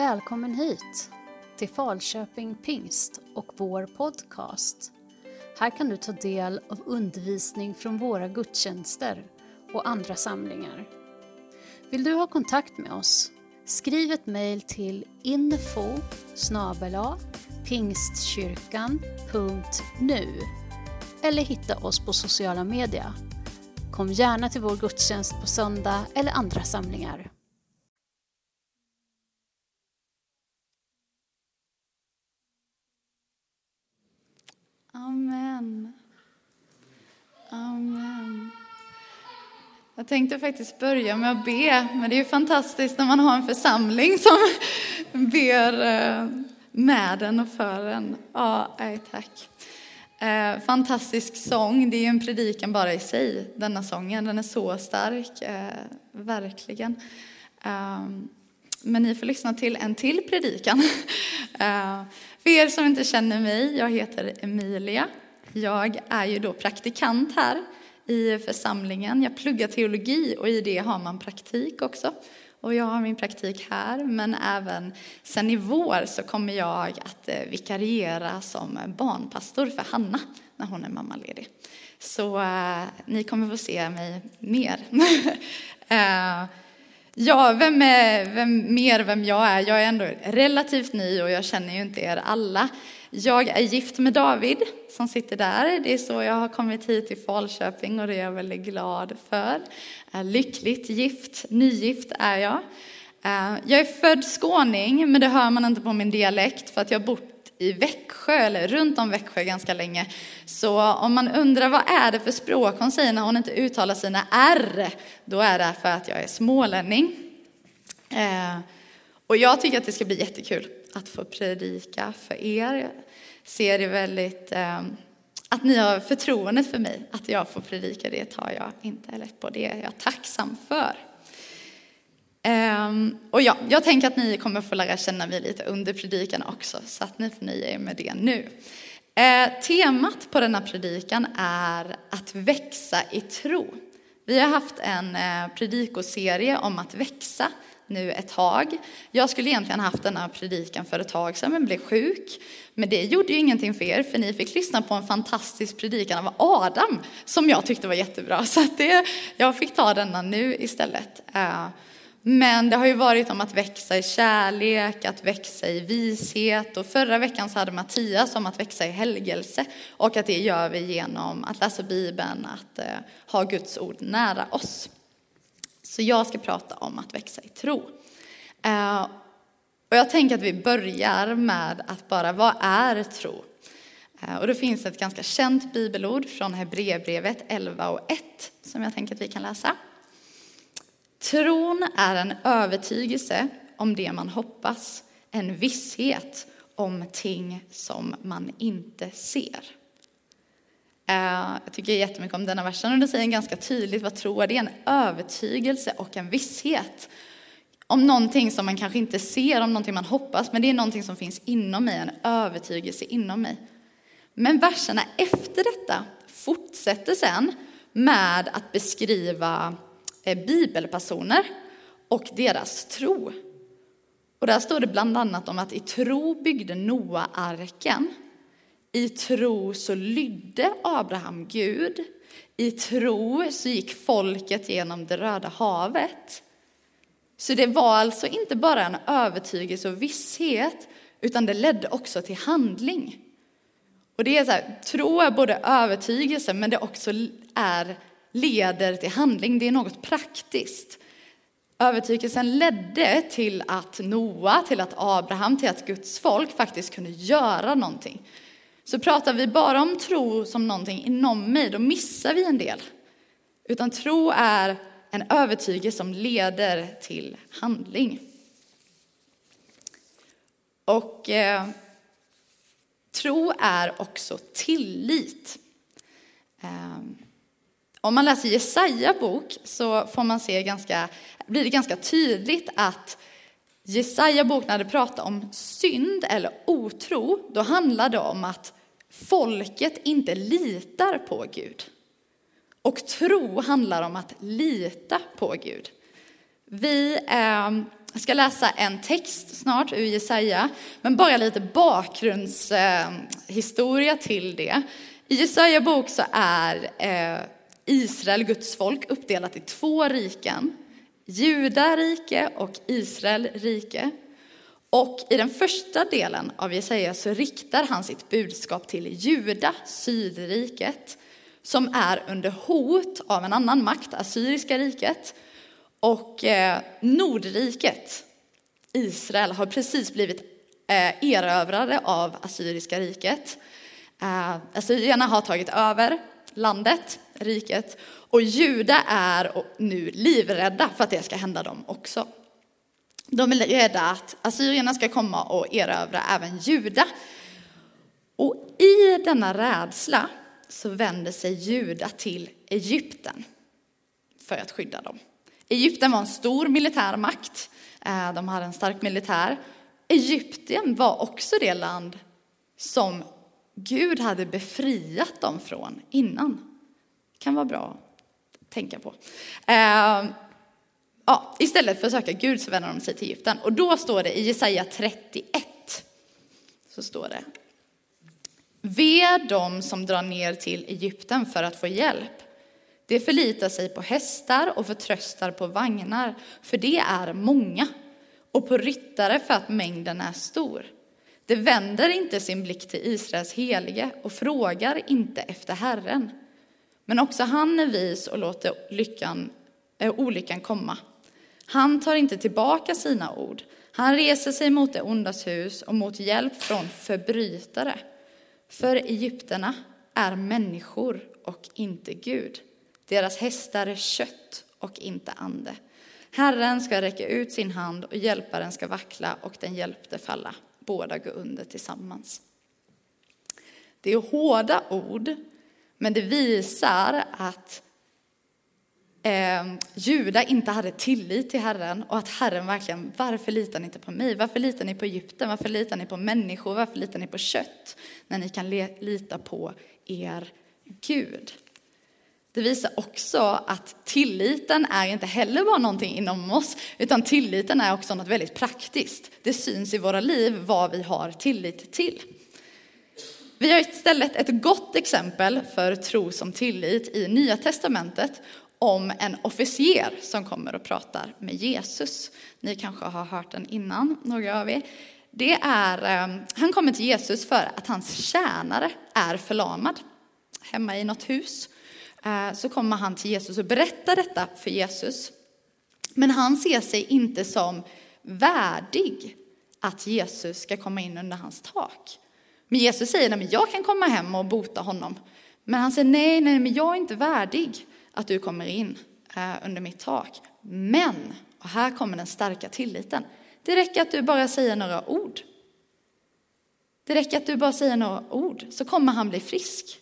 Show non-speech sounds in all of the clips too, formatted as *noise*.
Välkommen hit till Falköping Pingst och vår podcast. Här kan du ta del av undervisning från våra gudstjänster och andra samlingar. Vill du ha kontakt med oss? Skriv ett mejl till info pingstkyrkan.nu eller hitta oss på sociala medier. Kom gärna till vår gudstjänst på söndag eller andra samlingar. Tänkte faktiskt börja med att be, men det är ju fantastiskt när man har en församling som *laughs* ber eh, med en och för en. Ja, nej, tack. Eh, fantastisk sång, det är ju en predikan bara i sig, denna sången. Den är så stark, eh, verkligen. Ehm, men ni får lyssna till en till predikan. *laughs* För er som inte känner mig, jag heter Emilia. Jag är ju då praktikant här i församlingen. Jag pluggar teologi och i det har man praktik också. Och jag har min praktik här, men även sen i vår så kommer jag att eh, vikariera som barnpastor för Hanna när hon är mammaledig. Så eh, ni kommer få se mig mer. *laughs* eh, ja, vem är vem, mer vem jag är? Jag är ändå relativt ny och jag känner ju inte er alla. Jag är gift med David som sitter där. Det är så jag har kommit hit till Falköping och det är jag väldigt glad för. Eh, lyckligt gift, nygift är jag. Eh, jag är född skåning, men det hör man inte på min dialekt för att jag har bott i Växjö, eller runt om Växjö ganska länge. Så om man undrar vad är det för språk hon säger när hon inte uttalar sina R, då är det för att jag är smålänning. Eh, och jag tycker att det ska bli jättekul att få predika för er. Jag ser det väldigt, eh, att ni har förtroendet för mig, att jag får predika, det tar jag inte lätt på. Det är jag tacksam för. Um, och ja, jag tänker att ni kommer få lära känna mig lite under predikan också, så att ni får nöja er med det nu. Uh, temat på denna predikan är att växa i tro. Vi har haft en uh, predikoserie om att växa nu ett tag. Jag skulle egentligen haft denna predikan för ett tag sedan men blev sjuk. Men det gjorde ju ingenting för er för ni fick lyssna på en fantastisk predikan av Adam som jag tyckte var jättebra. *laughs* Så det, jag fick ta denna nu istället. Eh, men det har ju varit om att växa i kärlek, att växa i vishet och förra veckan så hade Mattias om att växa i helgelse och att det gör vi genom att läsa Bibeln, att eh, ha Guds ord nära oss. Så jag ska prata om att växa i tro. Eh, och jag tänker att vi börjar med att bara, vad är tro? Eh, och det finns ett ganska känt bibelord från Hebreerbrevet 11 och 1 som jag tänker att vi kan läsa. Tron är en övertygelse om det man hoppas, en visshet om ting som man inte ser. Eh, jag tycker jättemycket om denna versen och den säger ganska tydligt vad tro är. Det är en övertygelse och en visshet om någonting som man kanske inte ser, om någonting man hoppas, men det är någonting som finns inom mig, en övertygelse inom mig. Men verserna efter detta fortsätter sen med att beskriva eh, bibelpersoner och deras tro. Och där står det bland annat om att i tro byggde Noa arken. I tro så lydde Abraham Gud. I tro så gick folket genom det röda havet. Så det var alltså inte bara en övertygelse och visshet, utan det ledde också till handling. Och det är så här, tro är både övertygelse, men det också är leder till handling, det är något praktiskt. Övertygelsen ledde till att Noa, till att Abraham, till att Guds folk faktiskt kunde göra någonting. Så pratar vi bara om tro som någonting inom mig, då missar vi en del. Utan tro är en övertygelse som leder till handling. Och eh, tro är också tillit. Eh, om man läser Jesaja bok så får man se ganska, blir det ganska tydligt att Jesaja bok när det pratar om synd eller otro, då handlar det om att folket inte litar på Gud. Och tro handlar om att lita på Gud. Vi, eh, ska läsa en text snart ur Jesaja, men bara lite bakgrundshistoria ehm, till det. I Jesaja bok så är eh, Israel, Guds folk, uppdelat i två riken. Juda rike och Israel rike. Och i den första delen av Jesaja så riktar han sitt budskap till Juda, Sydriket, som är under hot av en annan makt, Assyriska riket. Och eh, Nordriket, Israel, har precis blivit eh, erövrade av Assyriska riket. Eh, assyrierna har tagit över landet, riket, och Juda är nu livrädda för att det ska hända dem också. De är rädda att assyrierna ska komma och erövra även Juda. Och i denna rädsla så vänder sig Juda till Egypten för att skydda dem. Egypten var en stor militär makt. Eh, de hade en stark militär. Egypten var också det land som Gud hade befriat dem från innan. Kan vara bra att tänka på. Eh, Ja, istället för att söka Gud så vänder de sig till Egypten. Och då står det i Jesaja 31, så står det. Ve dem som drar ner till Egypten för att få hjälp. De förlitar sig på hästar och förtröstar på vagnar, för det är många, och på ryttare för att mängden är stor. De vänder inte sin blick till Israels helige och frågar inte efter Herren. Men också han är vis och låter lyckan, äh, olyckan komma. Han tar inte tillbaka sina ord. Han reser sig mot det ondas hus och mot hjälp från förbrytare. För egyptierna är människor och inte Gud. Deras hästar är kött och inte ande. Herren ska räcka ut sin hand och hjälparen ska vackla och den hjälpte falla. Båda går under tillsammans. Det är hårda ord, men det visar att eh, Juda inte hade tillit till Herren och att Herren verkligen, varför litar ni inte på mig? Varför litar ni på Egypten? Varför litar ni på människor? Varför litar ni på kött? När ni kan lita på er Gud. Det visar också att tilliten är inte heller bara någonting inom oss, utan tilliten är också något väldigt praktiskt. Det syns i våra liv vad vi har tillit till. Vi har istället ett gott exempel för tro som tillit i Nya Testamentet om en officer som kommer och pratar med Jesus. Ni kanske har hört den innan, några av er. Det är, ehm, han kommer till Jesus för att hans tjänare är förlamad hemma i något hus. Eh, så kommer han till Jesus och berättar detta för Jesus. Men han ser sig inte som värdig att Jesus ska komma in under hans tak. Men Jesus säger, nej men jag kan komma hem och bota honom. Men han säger, nej, nej, men jag är inte värdig att du kommer in eh, under mitt tak. Men, och här kommer den starka tilliten, det räcker att du bara säger några ord. Det räcker att du bara säger några ord, så kommer han bli frisk.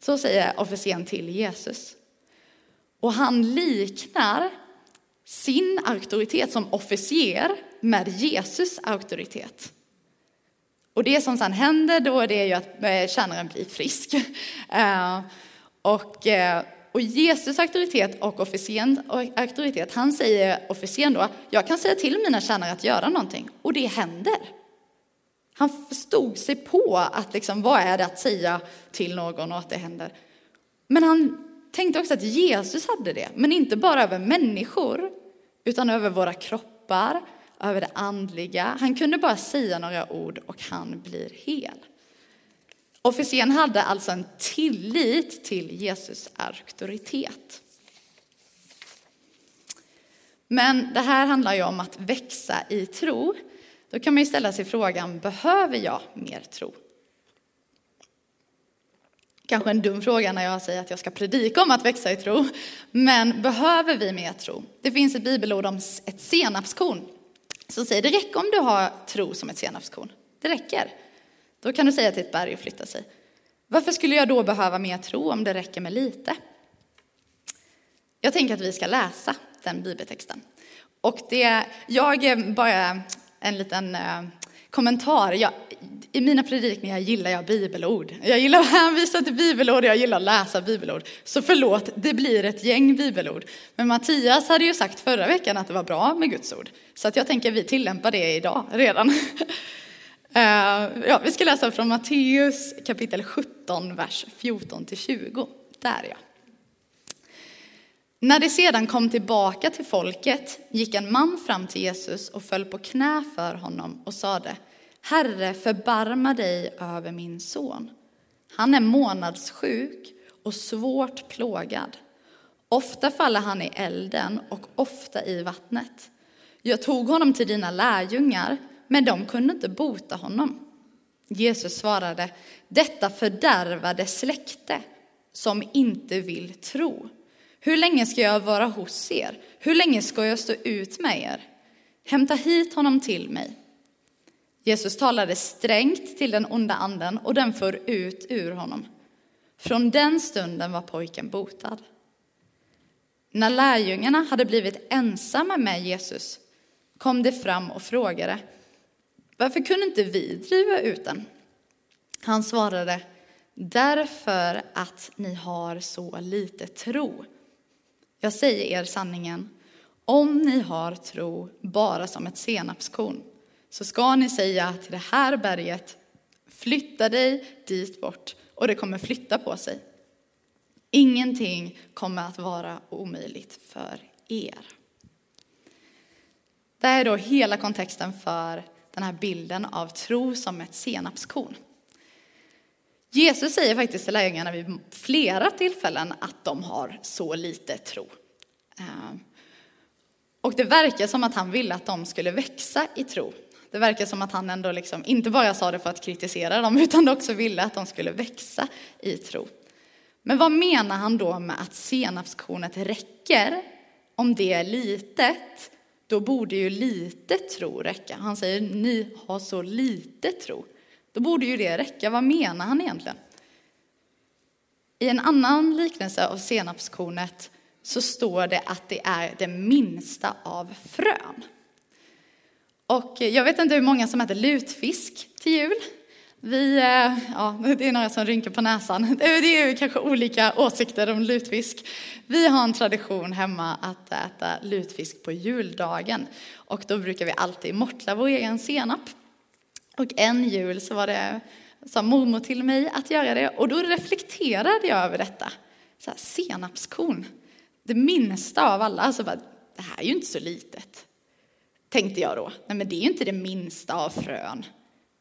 Så säger officeren till Jesus. Och han liknar sin auktoritet som officer med Jesus auktoritet. Och det som sedan händer då det är ju att eh, tjänaren blir frisk. *laughs* Eh, och, eh, och Jesus auktoritet och officerens auktoritet, han säger officeren då, jag kan säga till mina tjänare att göra någonting och det händer. Han förstod sig på att liksom, vad är det att säga till någon och att det händer. Men han tänkte också att Jesus hade det, men inte bara över människor, utan över våra kroppar, över det andliga. Han kunde bara säga några ord och han blir hel. Officeren hade alltså en tillit till Jesus auktoritet. Men det här handlar ju om att växa i tro. Då kan man ju ställa sig frågan, behöver jag mer tro? Kanske en dum fråga när jag säger att jag ska predika om att växa i tro. Men behöver vi mer tro? Det finns ett bibelord om ett senapskorn som säger det räcker om du har tro som ett senapskorn. Det räcker. Då kan du säga till ett berg att flytta sig. Varför skulle jag då behöva mer tro om det räcker med lite? Jag tänker att vi ska läsa den bibeltexten. Och det, jag bara en liten eh, kommentar. Jag, i mina predikningar gillar jag bibelord. Jag gillar att hänvisa till bibelord jag gillar att läsa bibelord. Så förlåt, det blir ett gäng bibelord. Men Mattias hade ju sagt förra veckan att det var bra med Guds ord. Så att jag tänker att vi tillämpar det idag redan. *laughs* Eh, ja, vi ska läsa från Matteus kapitel 17, vers 14 till 20. Där ja. När de sedan kom tillbaka till folket gick en man fram till Jesus och föll på knä för honom och sade Herre, förbarma dig över min son. Han är månadssjuk och svårt plågad. Ofta faller han i elden och ofta i vattnet. Jag tog honom till dina lärjungar, men de kunde inte bota honom. Jesus svarade, detta fördärvade släkte som inte vill tro. Hur länge ska jag vara hos er? Hur länge ska jag stå ut med er? Hämta hit honom till mig. Jesus talade strängt till den onda anden och den för ut ur honom. Från den stunden var pojken botad. När lärjungarna hade blivit ensamma med Jesus kom de fram och frågade varför kunde inte vi driva ut den? Han svarade därför att ni har så lite tro. Jag säger er sanningen, om ni har tro bara som ett senapskorn så ska ni säga till det här berget, flytta dig dit bort och det kommer flytta på sig. Ingenting kommer att vara omöjligt för er. Det här är då hela kontexten för den här bilden av tro som ett senapskorn. Jesus säger faktiskt till lärjungarna vid flera tillfällen att de har så lite tro. Ehm, och det verkar som att han ville att de skulle växa i tro. Det verkar som att han ändå liksom inte bara sa det för att kritisera dem, *laughs* utan också ville att de skulle växa i tro. Men vad menar han då med att senapskornet räcker? Om det är litet, då borde ju lite tro räcka. Han säger ni har så lite tro. Då borde ju det räcka. Vad menar han egentligen? I en annan liknelse av senapskornet så står det att det är det minsta av frön. Och jag vet inte hur många som äter lutfisk till jul. Vi, eh, ja, *laughs* det är några som rynkar på näsan. Det är kanske olika åsikter om lutfisk. Vi har en tradition hemma att äta lutfisk på juldagen. Och då brukar vi alltid mortla vår egen senap. Och en jul så var det, sa mormor till mig att göra det. Och då reflekterade jag över detta. Så här, senapskorn, det minsta av alla. Alltså bara, det här är ju inte så litet tänkte jag då. Nej, men det är ju inte det minsta av frön.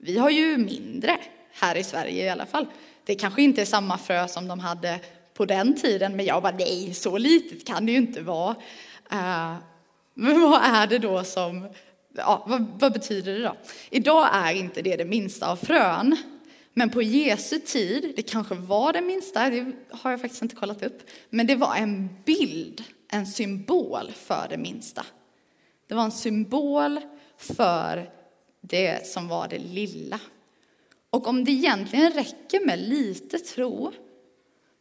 Vi har ju mindre här i Sverige i alla fall. Det kanske inte är samma frö som de hade på den tiden, men jag bara nej, så litet kan det ju inte vara. Eh, men vad är det då som, ja, vad, vad, betyder det då? Idag är inte det det minsta av frön, men på Jesu tid, det kanske var det minsta, det har jag faktiskt inte kollat upp, men det var en bild, en symbol för det minsta. Det var en symbol för det som var det lilla. Och om det egentligen räcker med lite tro,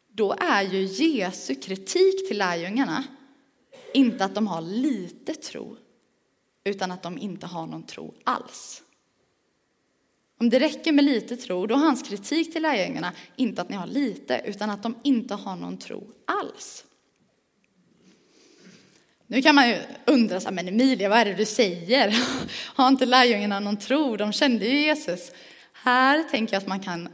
då är ju Jesu kritik till lärjungarna inte att de har lite tro, utan att de inte har någon tro alls. Om det räcker med lite tro, då är hans kritik till lärjungarna inte att ni har lite, utan att de inte har någon tro alls. Nu kan man ju undra, så men Emilia, vad är det du säger? *laughs* Har inte lärjungarna någon tro? De kände ju Jesus. Här tänker jag att man kan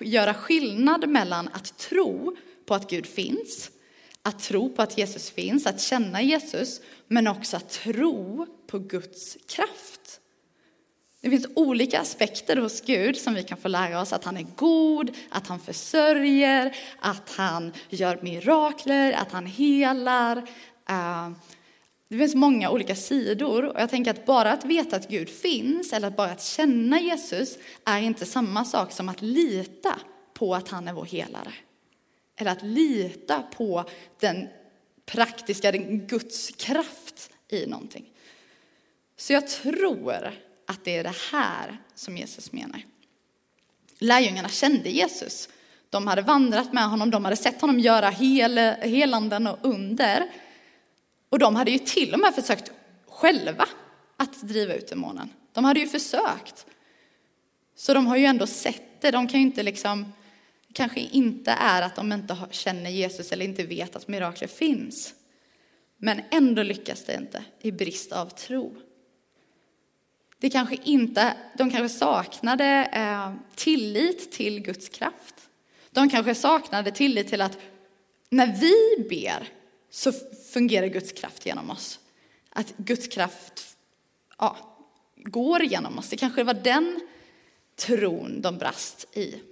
göra skillnad mellan att tro på att Gud finns, att tro på att Jesus finns, att känna Jesus, men också att tro på Guds kraft. Det finns olika aspekter hos Gud som vi kan få lära oss. Att han är god, att han försörjer, att han gör mirakler, att han helar, Eh, det finns många olika sidor och jag tänker att bara att veta att Gud finns eller att bara att känna Jesus är inte samma sak som att lita på att han är vår helare. Eller att lita på den praktiska, den Guds kraft i någonting. Så jag tror att det är det här som Jesus menar. Lärjungarna kände Jesus. De hade vandrat med honom, de hade sett honom göra hel, helanden och under. Och de hade ju till och med försökt själva att driva ut demonen. De hade ju försökt. Så de har ju ändå sett det. De kan ju inte liksom, kanske inte är att de inte känner Jesus eller inte vet att mirakler finns. Men ändå lyckas det inte i brist av tro. Det kanske inte, de kanske saknade eh, tillit till Guds kraft. De kanske saknade tillit till att när vi ber så fungerar Guds kraft genom oss. Att Guds kraft ja, går genom oss. Det kanske var den tron de brast i.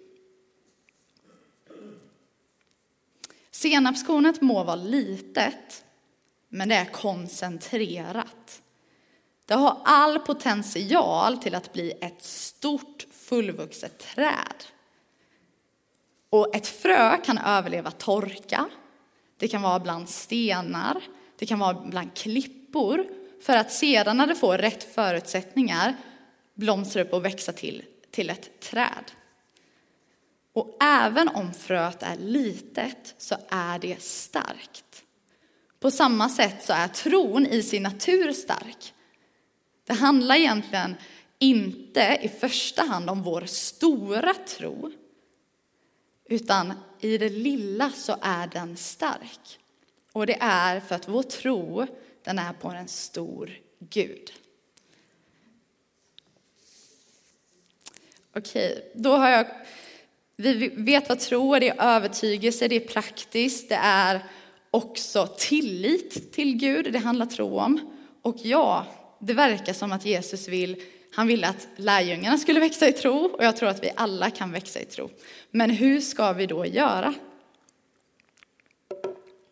Senapskornet må vara litet, men det är koncentrerat. Det har all potential till att bli ett stort fullvuxet träd. Och ett frö kan överleva torka, det kan vara bland stenar, det kan vara bland klippor, för att sedan när det får rätt förutsättningar blomstra upp och växa till, till ett träd. Och även om fröet är litet så är det starkt. På samma sätt så är tron i sin natur stark. Det handlar egentligen inte i första hand om vår stora tro, utan i det lilla så är den stark. Och det är för att vår tro, den är på en stor Gud. Okej, då har jag... Vi vet vad tro är, det är övertygelse, det är praktiskt, det är också tillit till Gud, det handlar tro om. Och ja, det verkar som att Jesus vill han ville att lärjungarna skulle växa i tro och jag tror att vi alla kan växa i tro. Men hur ska vi då göra?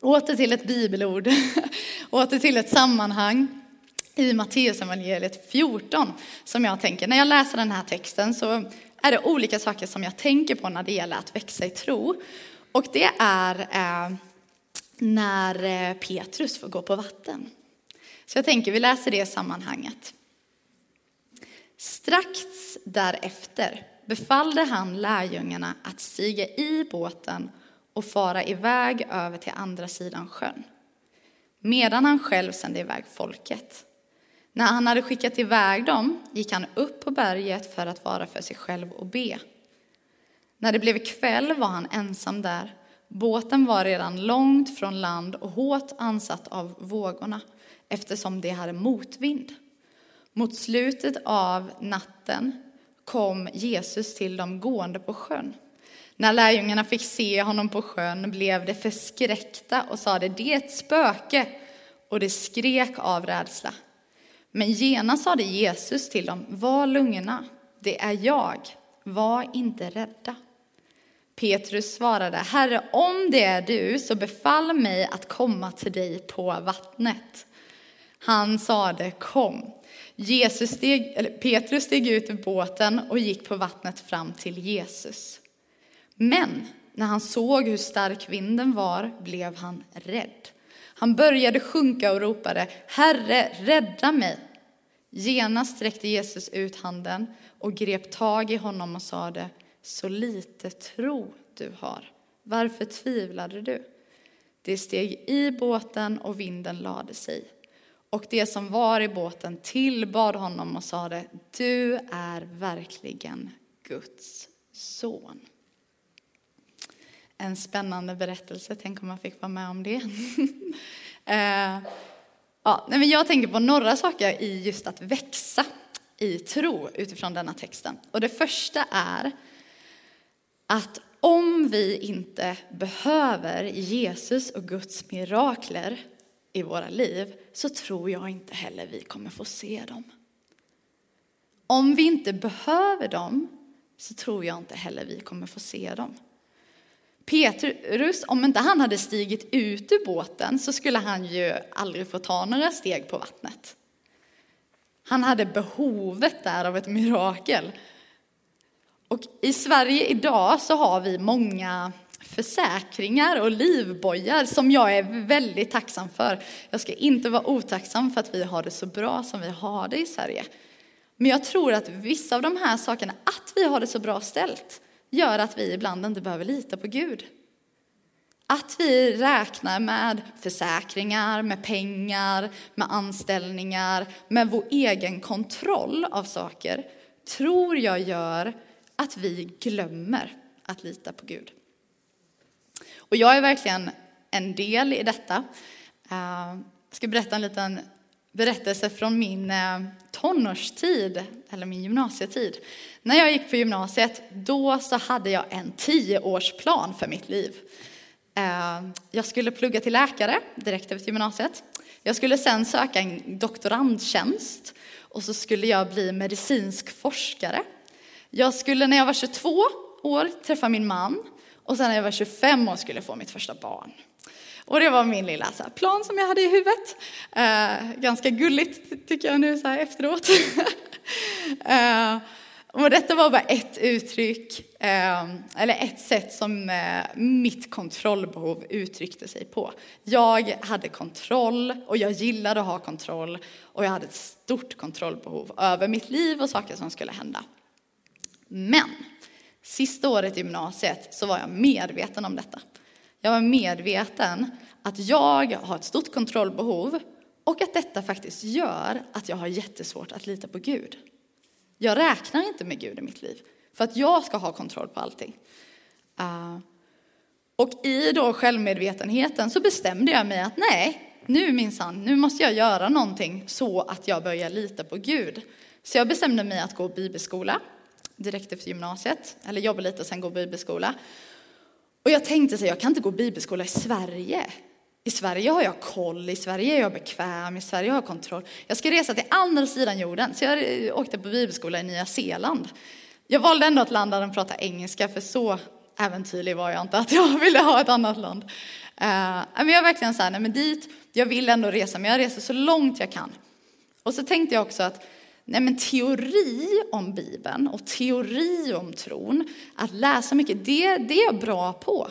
Åter till ett bibelord, *laughs* åter till ett sammanhang i Matteusevangeliet 14 som jag tänker, när jag läser den här texten så är det olika saker som jag tänker på när det gäller att växa i tro. Och det är eh, när eh, Petrus får gå på vatten. Så jag tänker vi läser det sammanhanget. Strax därefter befallde han lärjungarna att stiga i båten och fara iväg över till andra sidan sjön, medan han själv sände iväg folket. När han hade skickat iväg dem gick han upp på berget för att vara för sig själv och be. När det blev kväll var han ensam där. Båten var redan långt från land och hårt ansatt av vågorna eftersom det hade motvind. Mot slutet av natten kom Jesus till dem gående på sjön. När lärjungarna fick se honom på sjön blev de förskräckta och sade det är ett spöke och de skrek av rädsla. Men genast sade Jesus till dem, var lugna, det är jag, var inte rädda. Petrus svarade, Herre, om det är du så befall mig att komma till dig på vattnet. Han sade, kom. Jesus steg, eller Petrus steg ut ur båten och gick på vattnet fram till Jesus. Men när han såg hur stark vinden var blev han rädd. Han började sjunka och ropade, Herre, rädda mig. Genast sträckte Jesus ut handen och grep tag i honom och sade, så lite tro du har. Varför tvivlade du? Det steg i båten och vinden lade sig. Och det som var i båten tillbad honom och sade, du är verkligen Guds son. En spännande berättelse, tänk om man fick vara med om det. *laughs* Eh, ja, men jag tänker på några saker i just att växa i tro utifrån denna texten. Och det första är att om vi inte behöver Jesus och Guds mirakler i våra liv så tror jag inte heller vi kommer få se dem. Om vi inte behöver dem så tror jag inte heller vi kommer få se dem. Petrus, om inte han hade stigit ut ur båten så skulle han ju aldrig få ta några steg på vattnet. Han hade behovet där av ett mirakel. Och i Sverige idag så har vi många försäkringar och livbojar som jag är väldigt tacksam för. Jag ska inte vara otacksam för att vi har det så bra som vi har det i Sverige. Men jag tror att vissa av de här sakerna, att vi har det så bra ställt, gör att vi ibland inte behöver lita på Gud. Att vi räknar med försäkringar, med pengar, med anställningar, med vår egen kontroll av saker, tror jag gör att vi glömmer att lita på Gud. Och jag är verkligen en del i detta. Eh, jag ska berätta en liten berättelse från min eh, tonårstid, eller min gymnasietid. När jag gick på gymnasiet, då så hade jag en tioårsplan för mitt liv. Eh, jag skulle plugga till läkare direkt efter gymnasiet. Jag skulle sen söka en doktorandtjänst och så skulle jag bli medicinsk forskare. Jag skulle när jag var 22 år träffa min man och sen när jag var 25 år skulle jag få mitt första barn. Och det var min lilla så här, plan som jag hade i huvudet. Eh, ganska gulligt tycker jag nu så här efteråt. *laughs* eh, och detta var bara ett uttryck, eh, eller ett sätt som eh, mitt kontrollbehov uttryckte sig på. Jag hade kontroll och jag gillade att ha kontroll och jag hade ett stort kontrollbehov över mitt liv och saker som skulle hända. Men sista året i gymnasiet så var jag medveten om detta. Jag var medveten att jag har ett stort kontrollbehov och att detta faktiskt gör att jag har jättesvårt att lita på Gud. Jag räknar inte med Gud i mitt liv för att jag ska ha kontroll på allting. Uh, och i då självmedvetenheten så bestämde jag mig att nej, nu minsann, nu måste jag göra någonting så att jag börjar lita på Gud. Så jag bestämde mig att gå bibelskola direkt efter gymnasiet, eller jobba lite och sen gå bibelskola. Och jag tänkte så jag kan inte gå bibelskola i Sverige. I Sverige har jag koll, i Sverige är jag bekväm, i Sverige har jag kontroll. Jag ska resa till andra sidan jorden, så jag åkte på bibelskola i Nya Zeeland. Jag valde ändå att landa och prata engelska, för så äventyrlig var jag inte att jag *laughs* ville ha ett annat land. Eh, men jag är verkligen så här, nej men dit, jag vill ändå resa, men jag reser så långt jag kan. Och så tänkte jag också att nej men teori om Bibeln och teori om tron, att läsa mycket, det, det är jag bra på.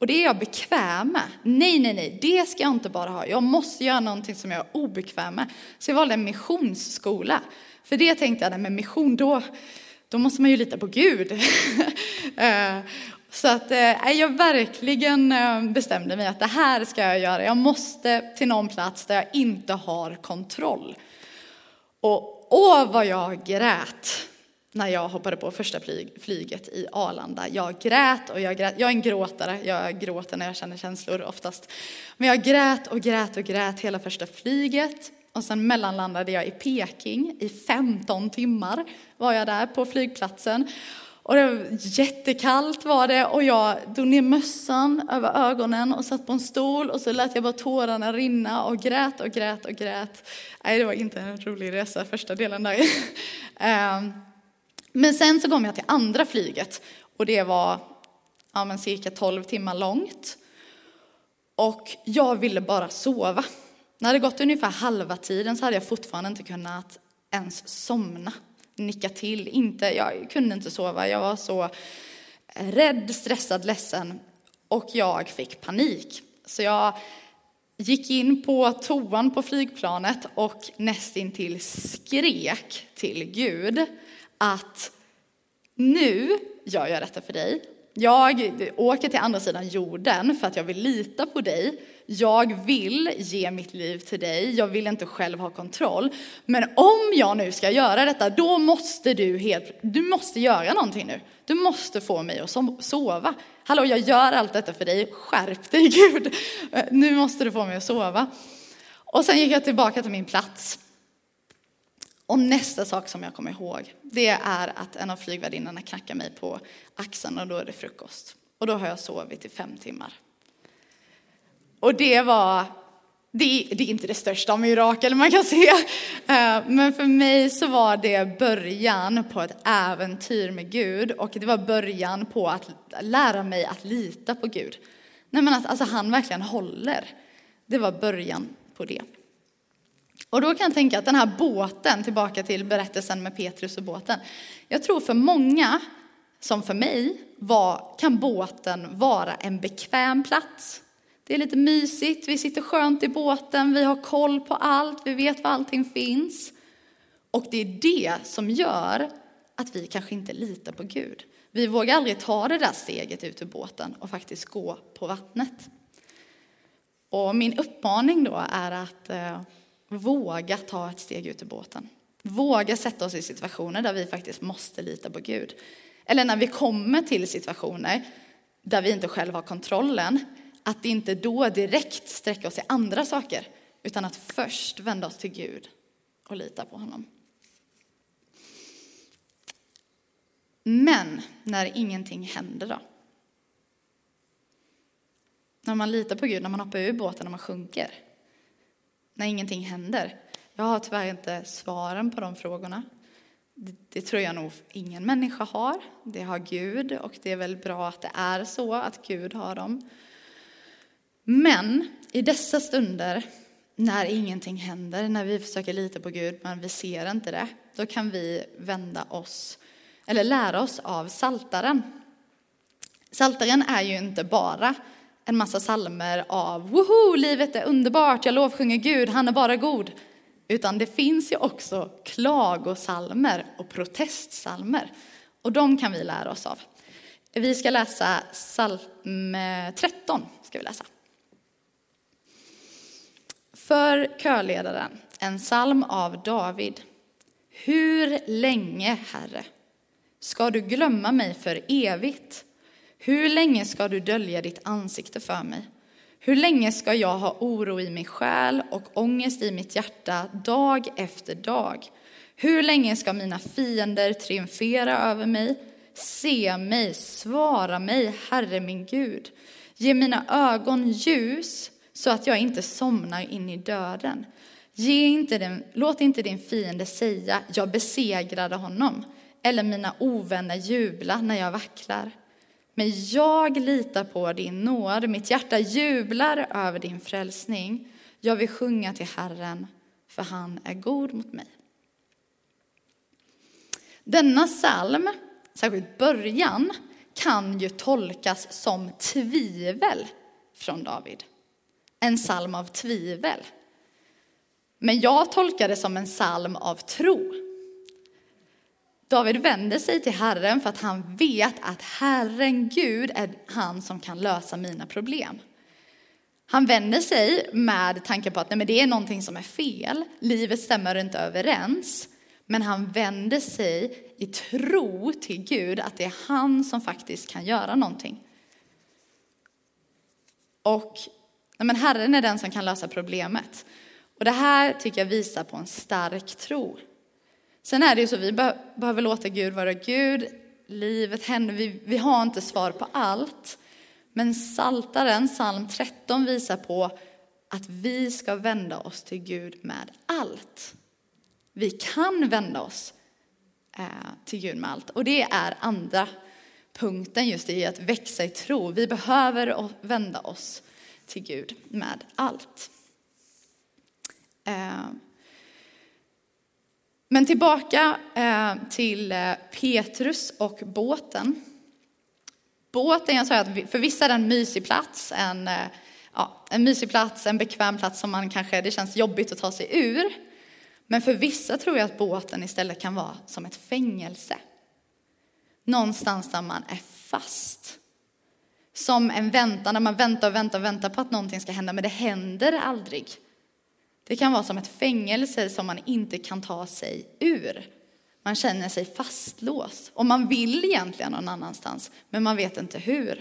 Och det är jag bekväm med. Nej, nej, nej, det ska jag inte bara ha. Jag måste göra någonting som jag är obekväm med. Så jag valde en missionsskola. För det tänkte jag, med mission, då, då måste man ju lita på Gud. *laughs* Eh, så att eh, jag verkligen eh, bestämde mig att det här ska jag göra. Jag måste till någon plats där jag inte har kontroll. Och åh vad jag grät när jag hoppade på första flyget i Arlanda. Jag grät och jag grät. Jag är en gråtare, jag gråter när jag känner känslor oftast. Men jag grät och grät och grät hela första flyget. Och sen mellanlandade jag i Peking i 15 timmar var jag där på flygplatsen. Och det var jättekallt var det och jag drog ner mössan över ögonen och satt på en stol och så lät jag bara tårarna rinna och grät och grät och grät. Nej, det var inte en rolig resa första delen där. *laughs* Ehm, men sen så kom jag till andra flyget och det var ja, men cirka 12 timmar långt. Och jag ville bara sova. När det gått ungefär halva tiden så hade jag fortfarande inte kunnat ens somna, nicka till. Inte, jag kunde inte sova, jag var så rädd, stressad, ledsen och jag fick panik. Så jag gick in på toan på flygplanet och nästintill skrek till Gud att nu gör jag detta för dig. Jag åker till andra sidan jorden för att jag vill lita på dig. Jag vill ge mitt liv till dig. Jag vill inte själv ha kontroll. Men om jag nu ska göra detta, då måste du helt, du måste göra någonting nu. Du måste få mig att sova. Hallå, jag gör allt detta för dig. Skärp dig *laughs* Gud. Nu måste du få mig att sova. Och sen gick jag tillbaka till min plats. Och nästa sak som jag kommer ihåg, det är att en av flygvärdinnorna knackar mig på axeln och då är det frukost. Och då har jag sovit i fem timmar. Och det var, det, det är inte det största mirakel man kan se, eh, men för mig så var det början på ett äventyr med Gud och det var början på att lära mig att lita på Gud. Nej men att alltså, han verkligen håller. Det var början på det. Och då kan jag tänka att den här båten, tillbaka till berättelsen med Petrus och båten. Jag tror för många, som för mig, var, kan båten vara en bekväm plats. Det är lite mysigt, vi sitter skönt i båten, vi har koll på allt, vi vet var allting finns. Och det är det som gör att vi kanske inte litar på Gud. Vi vågar aldrig ta det där steget ut ur båten och faktiskt gå på vattnet. Och min uppmaning då är att eh, våga ta ett steg ut ur båten. Våga sätta oss i situationer där vi faktiskt måste lita på Gud. Eller när vi kommer till situationer där vi inte själva har kontrollen, att inte då direkt sträcka oss till andra saker, utan att först vända oss till Gud och lita på honom. Men när ingenting händer då? När man litar på Gud, när man hoppar ur båten, när man sjunker. När ingenting händer. Jag har tyvärr inte svaren på de frågorna. Det, det, tror jag nog ingen människa har. Det har Gud och det är väl bra att det är så, att Gud har dem. Men i dessa stunder när ingenting händer, när vi försöker lita på Gud men vi ser inte det, då kan vi vända oss, eller lära oss av saltaren. Saltaren är ju inte bara en massa salmer av woho, livet är underbart, jag lovsjunger Gud, han är bara god. Utan det finns ju också klagosalmer och protestsalmer. Och de kan vi lära oss av. Vi ska läsa psalm 13. Ska vi läsa. För körledaren, en psalm av David. Hur länge, Herre, ska du glömma mig för evigt? Hur länge ska du dölja ditt ansikte för mig? Hur länge ska jag ha oro i min själ och ångest i mitt hjärta dag efter dag? Hur länge ska mina fiender triumfera över mig? Se mig, svara mig, Herre min Gud. Ge mina ögon ljus så att jag inte somnar in i döden. Ge inte den, låt inte din fiende säga, jag besegrade honom, eller mina ovänner jubla när jag vacklar. Men jag litar på din nåd, mitt hjärta jublar över din frälsning. Jag vill sjunga till Herren, för han är god mot mig. Denna psalm, särskilt början, kan ju tolkas som tvivel från David. En psalm av tvivel. Men jag tolkar det som en psalm av tro. David vänder sig till Herren för att han vet att Herren Gud är han som kan lösa mina problem. Han vänder sig med tanken på att nej, men det är någonting som är fel, livet stämmer inte överens. Men han vänder sig i tro till Gud att det är han som faktiskt kan göra någonting. Och nej, men Herren är den som kan lösa problemet. Och det här tycker jag visar på en stark tro. Sen är det ju så, vi behöver låta Gud vara Gud. Livet händer, vi, vi har inte svar på allt. Men Saltaren, psalm 13, visar på att vi ska vända oss till Gud med allt. Vi kan vända oss eh, till Gud med allt. Och det är andra punkten just i att växa i tro. Vi behöver vända oss till Gud med allt. Eh, men tillbaka eh, till eh, Petrus och båten. Båten, jag sa att för vissa är det en mysig plats, en, eh, ja, en mysig plats, en bekväm plats som man kanske, det känns jobbigt att ta sig ur. Men för vissa tror jag att båten istället kan vara som ett fängelse. Någonstans där man är fast. Som en väntan, där man väntar och väntar och väntar på att någonting ska hända, men det händer aldrig. Det kan vara som ett fängelse som man inte kan ta sig ur. Man känner sig fastlåst och man vill egentligen någon annanstans, men man vet inte hur.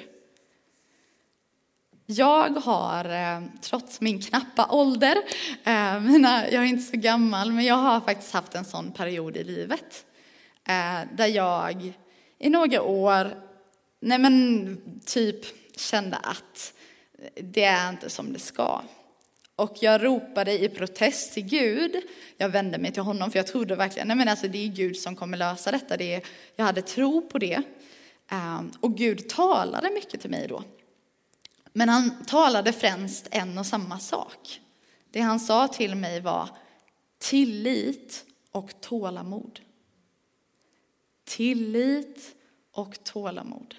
Jag har, eh, trots min knappa ålder, eh, jag är inte så gammal, men jag har faktiskt haft en sån period i livet. Eh, där jag i några år, nej men typ kände att det är inte som det ska. Och jag ropade i protest till Gud. Jag vände mig till honom för jag trodde verkligen, nej men alltså det är Gud som kommer lösa detta. Det är, jag hade tro på det. Ehm, och Gud talade mycket till mig då. Men han talade främst en och samma sak. Det han sa till mig var tillit och tålamod. Tillit och tålamod.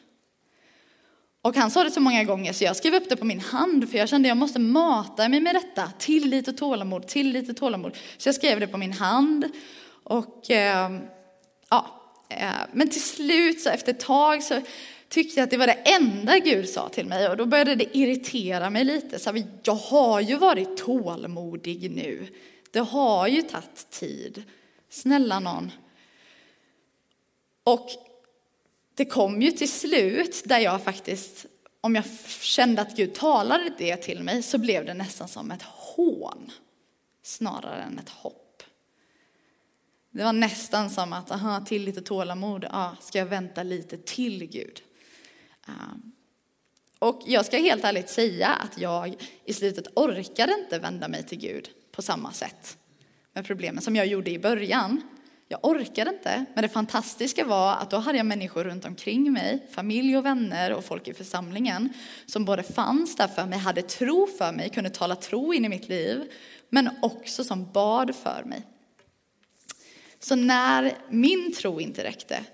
Och han sa det så många gånger så jag skrev upp det på min hand för jag kände att jag måste mata mig med detta. Tillit och tålamod, tillit och tålamod. Så jag skrev det på min hand. Och eh, ja, eh, men till slut så efter ett tag så tyckte jag att det var det enda Gud sa till mig och då började det irritera mig lite. Så jag har ju varit tålmodig nu. Det har ju tagit tid. Snälla någon. Och det kom ju till slut där jag faktiskt, om jag kände att Gud talade det till mig, så blev det nästan som ett hån snarare än ett hopp. Det var nästan som att, aha, till lite tålamod, ja, ska jag vänta lite till Gud? Ehm, och jag ska helt ärligt säga att jag i slutet orkade inte vända mig till Gud på samma sätt med problemen som jag gjorde i början. Jag orkade inte, men det fantastiska var att då hade jag människor runt omkring mig, familj och vänner och folk i församlingen, som både fanns där för mig, hade tro för mig, kunde tala tro in i mitt liv, men också som bad för mig. Så när min tro inte räckte,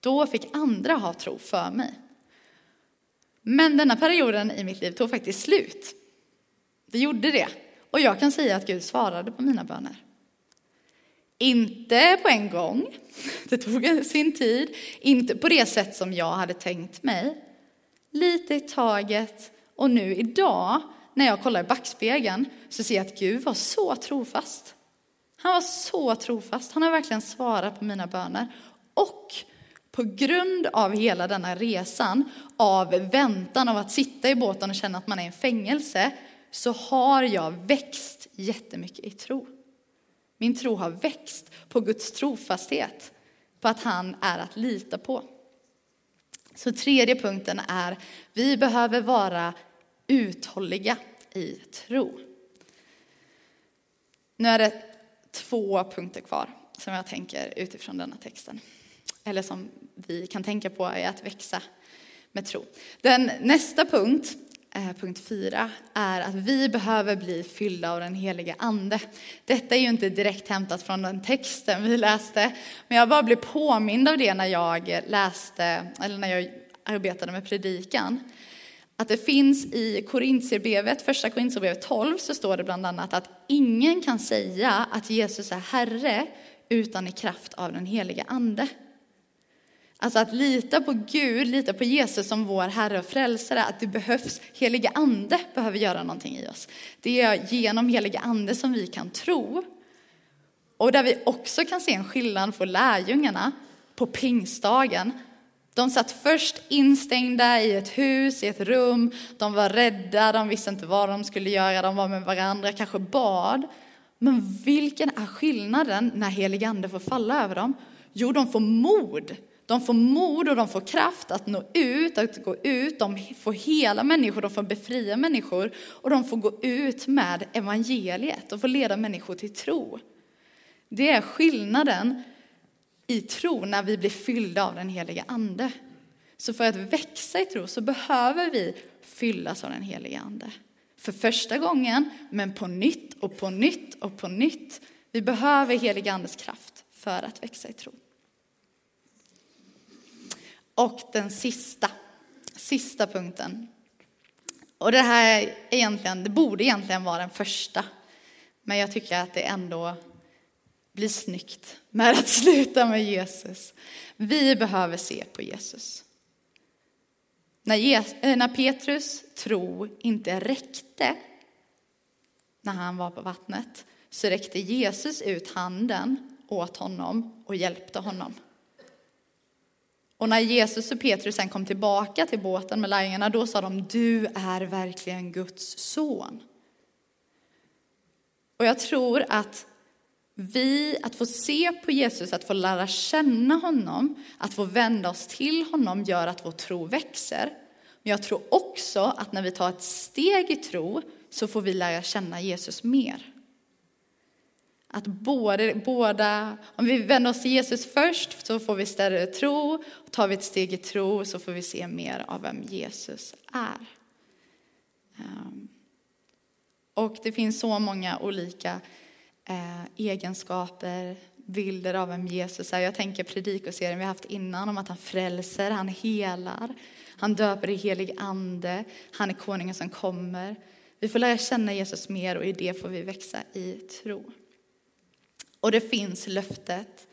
då fick andra ha tro för mig. Men denna perioden i mitt liv tog faktiskt slut. Det gjorde det. Och jag kan säga att Gud svarade på mina böner. Inte på en gång, det tog sin tid, inte på det sätt som jag hade tänkt mig. Lite i taget och nu idag när jag kollar i backspegeln så ser jag att Gud var så trofast. Han var så trofast, han har verkligen svarat på mina böner. Och på grund av hela denna resan, av väntan av att sitta i båten och känna att man är i en fängelse, så har jag växt jättemycket i tro. Min tro har växt på Guds trofasthet, på att han är att lita på. Så tredje punkten är, vi behöver vara uthålliga i tro. Nu är det två punkter kvar som jag tänker utifrån denna texten. Eller som vi kan tänka på är att växa med tro. Den nästa punkt Eh, punkt 4 är att vi behöver bli fyllda av den helige ande. Detta är ju inte direkt hämtat från den texten vi läste, men jag bara blev påmind av det när jag läste, eller när jag arbetade med predikan. Att det finns i Korintierbrevet, första Korintierbrevet 12, så står det bland annat att ingen kan säga att Jesus är Herre utan i kraft av den helige ande. Alltså att lita på Gud, lita på Jesus som vår Herre och Frälsare, att det behövs, heliga Ande behöver göra någonting i oss. Det är genom heliga Ande som vi kan tro. Och där vi också kan se en skillnad för lärjungarna på pingstdagen. De satt först instängda i ett hus, i ett rum, de var rädda, de visste inte vad de skulle göra, de var med varandra, kanske bad. Men vilken är skillnaden när helig ande får falla över dem? Jo, de får mod de får mod och de får kraft att nå ut, att gå ut. De får hela människor, de får befria människor och de får gå ut med evangeliet och få leda människor till tro. Det är skillnaden i tro när vi blir fyllda av den heliga ande. Så för att växa i tro så behöver vi fyllas av den heliga ande. För första gången, men på nytt och på nytt och på nytt. Vi behöver heliga andes kraft för att växa i tro. Och den sista, sista punkten. Och det här är egentligen, det borde egentligen vara den första. Men jag tycker att det ändå blir snyggt med att *laughs* sluta med Jesus. Vi behöver se på Jesus. När, Jesus, eh, när Petrus tro inte räckte när han var på vattnet så räckte Jesus ut handen åt honom och hjälpte honom. Och när Jesus och Petrus sen kom tillbaka till båten med lärjungarna, då sa de, du är verkligen Guds son. Och jag tror att vi, att få se på Jesus, att få lära känna honom, att få vända oss till honom gör att vår tro växer. Men jag tror också att när vi tar ett steg i tro så får vi lära känna Jesus mer. Att både, båda, om vi vänder oss till Jesus först så får vi större tro. Och tar vi ett steg i tro så får vi se mer av vem Jesus är. Ehm, och det finns så många olika eh, egenskaper, bilder av vem Jesus är. Jag tänker predikoserien vi haft innan om att han frälser, han helar, han döper i helig ande, han är konungen som kommer. Vi får lära känna Jesus mer och i det får vi växa i tro. Och det finns löftet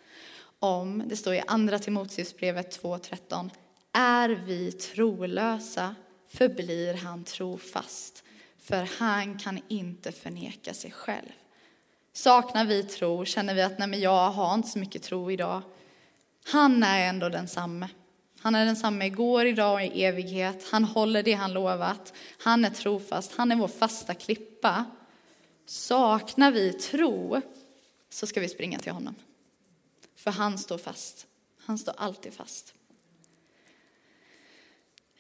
om, det står i andra Timoteusbrevet 2.13, är vi trolösa förblir han trofast, för han kan inte förneka sig själv. Saknar vi tro, känner vi att nej men jag har inte så mycket tro idag, han är ändå densamme. Han är densamme igår, idag och i evighet. Han håller det han lovat. Han är trofast. Han är vår fasta klippa. Saknar vi tro så ska vi springa till honom. För han står fast. Han står alltid fast.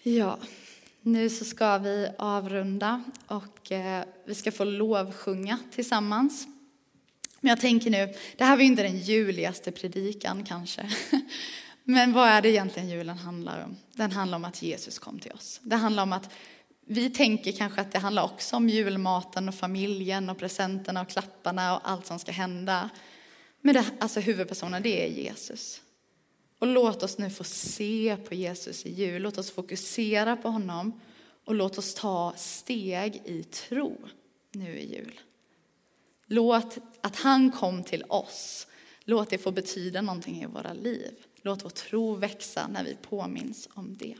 Ja, nu så ska vi avrunda och eh, vi ska få lovsjunga tillsammans. Men jag tänker nu, det här var ju inte den juligaste predikan kanske. *laughs* Men vad är det egentligen julen handlar om? Den handlar om att Jesus kom till oss. Det handlar om att vi tänker kanske att det handlar också om julmaten och familjen och presenterna och klapparna och allt som ska hända. Men det, alltså huvudpersonen, det är Jesus. Och låt oss nu få se på Jesus i jul. Låt oss fokusera på honom och låt oss ta steg i tro nu i jul. Låt att han kom till oss, låt det få betyda någonting i våra liv. Låt vår tro växa när vi påminns om det.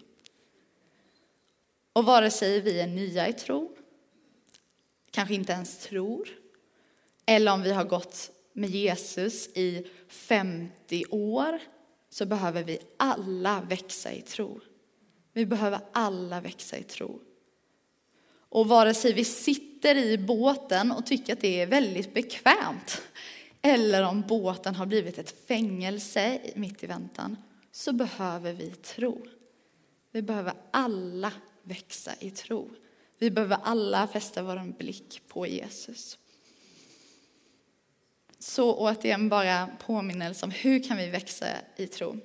Och vare sig vi är nya i tro, kanske inte ens tror, eller om vi har gått med Jesus i 50 år, så behöver vi alla växa i tro. Vi behöver alla växa i tro. Och vare sig vi sitter i båten och tycker att det är väldigt bekvämt, eller om båten har blivit ett fängelse mitt i väntan, så behöver vi tro. Vi behöver alla växa i tro. Vi behöver alla fästa vår blick på Jesus. Så återigen bara påminnelse om hur kan vi växa i tro.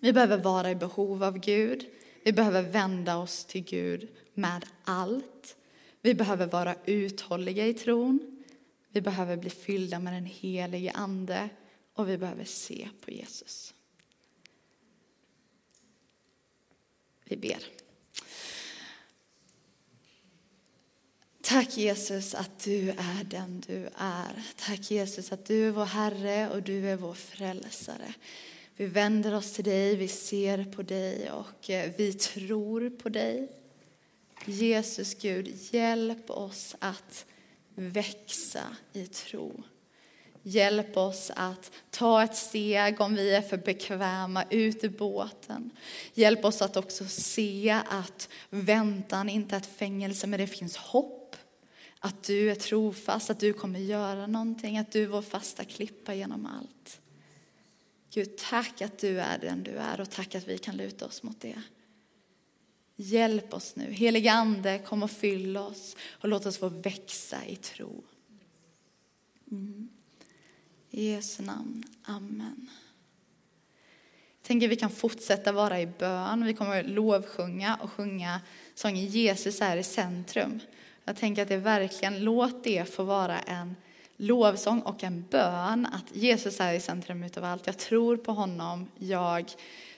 Vi behöver vara i behov av Gud. Vi behöver vända oss till Gud med allt. Vi behöver vara uthålliga i tron. Vi behöver bli fyllda med den helige Ande och vi behöver se på Jesus. Vi ber. Tack Jesus att du är den du är. Tack Jesus att du är vår Herre och du är vår frälsare. Vi vänder oss till dig, vi ser på dig och eh, vi tror på dig. Jesus Gud, hjälp oss att växa i tro. Hjälp oss att ta ett steg om vi är för bekväma ut i båten. Hjälp oss att också se att väntan inte är ett fängelse, men det finns hopp. Att du är trofast, att du kommer göra någonting, att du är vår fasta klippa genom allt. Gud, tack att du är den du är och tack att vi kan luta oss mot det. Hjälp oss nu. Helige Ande, kom och fyll oss och låt oss få växa i tro. Mm. I Jesu namn. Amen. Jag tänker att vi kan fortsätta vara i bön. Vi kommer att lovsjunga och sjunga sången Jesus är i centrum. Jag tänker att det verkligen, låt det få vara en lovsång och en bön att Jesus är i centrum utav allt. Jag tror på honom, jag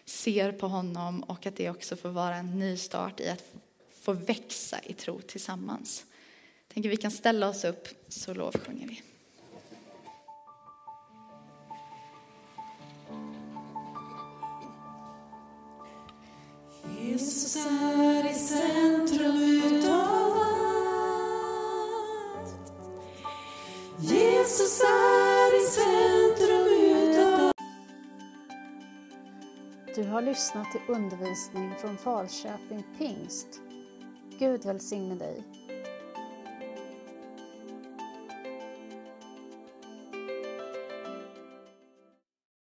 ser på honom och att det också får vara en ny start i att få växa i tro tillsammans. Jag tänker vi kan ställa oss upp så lovsjunger vi. Jesus är i centrum utav Jesus är i centrum utav Du har lyssnat till undervisning från Falköping Pingst. Gud välsigne dig.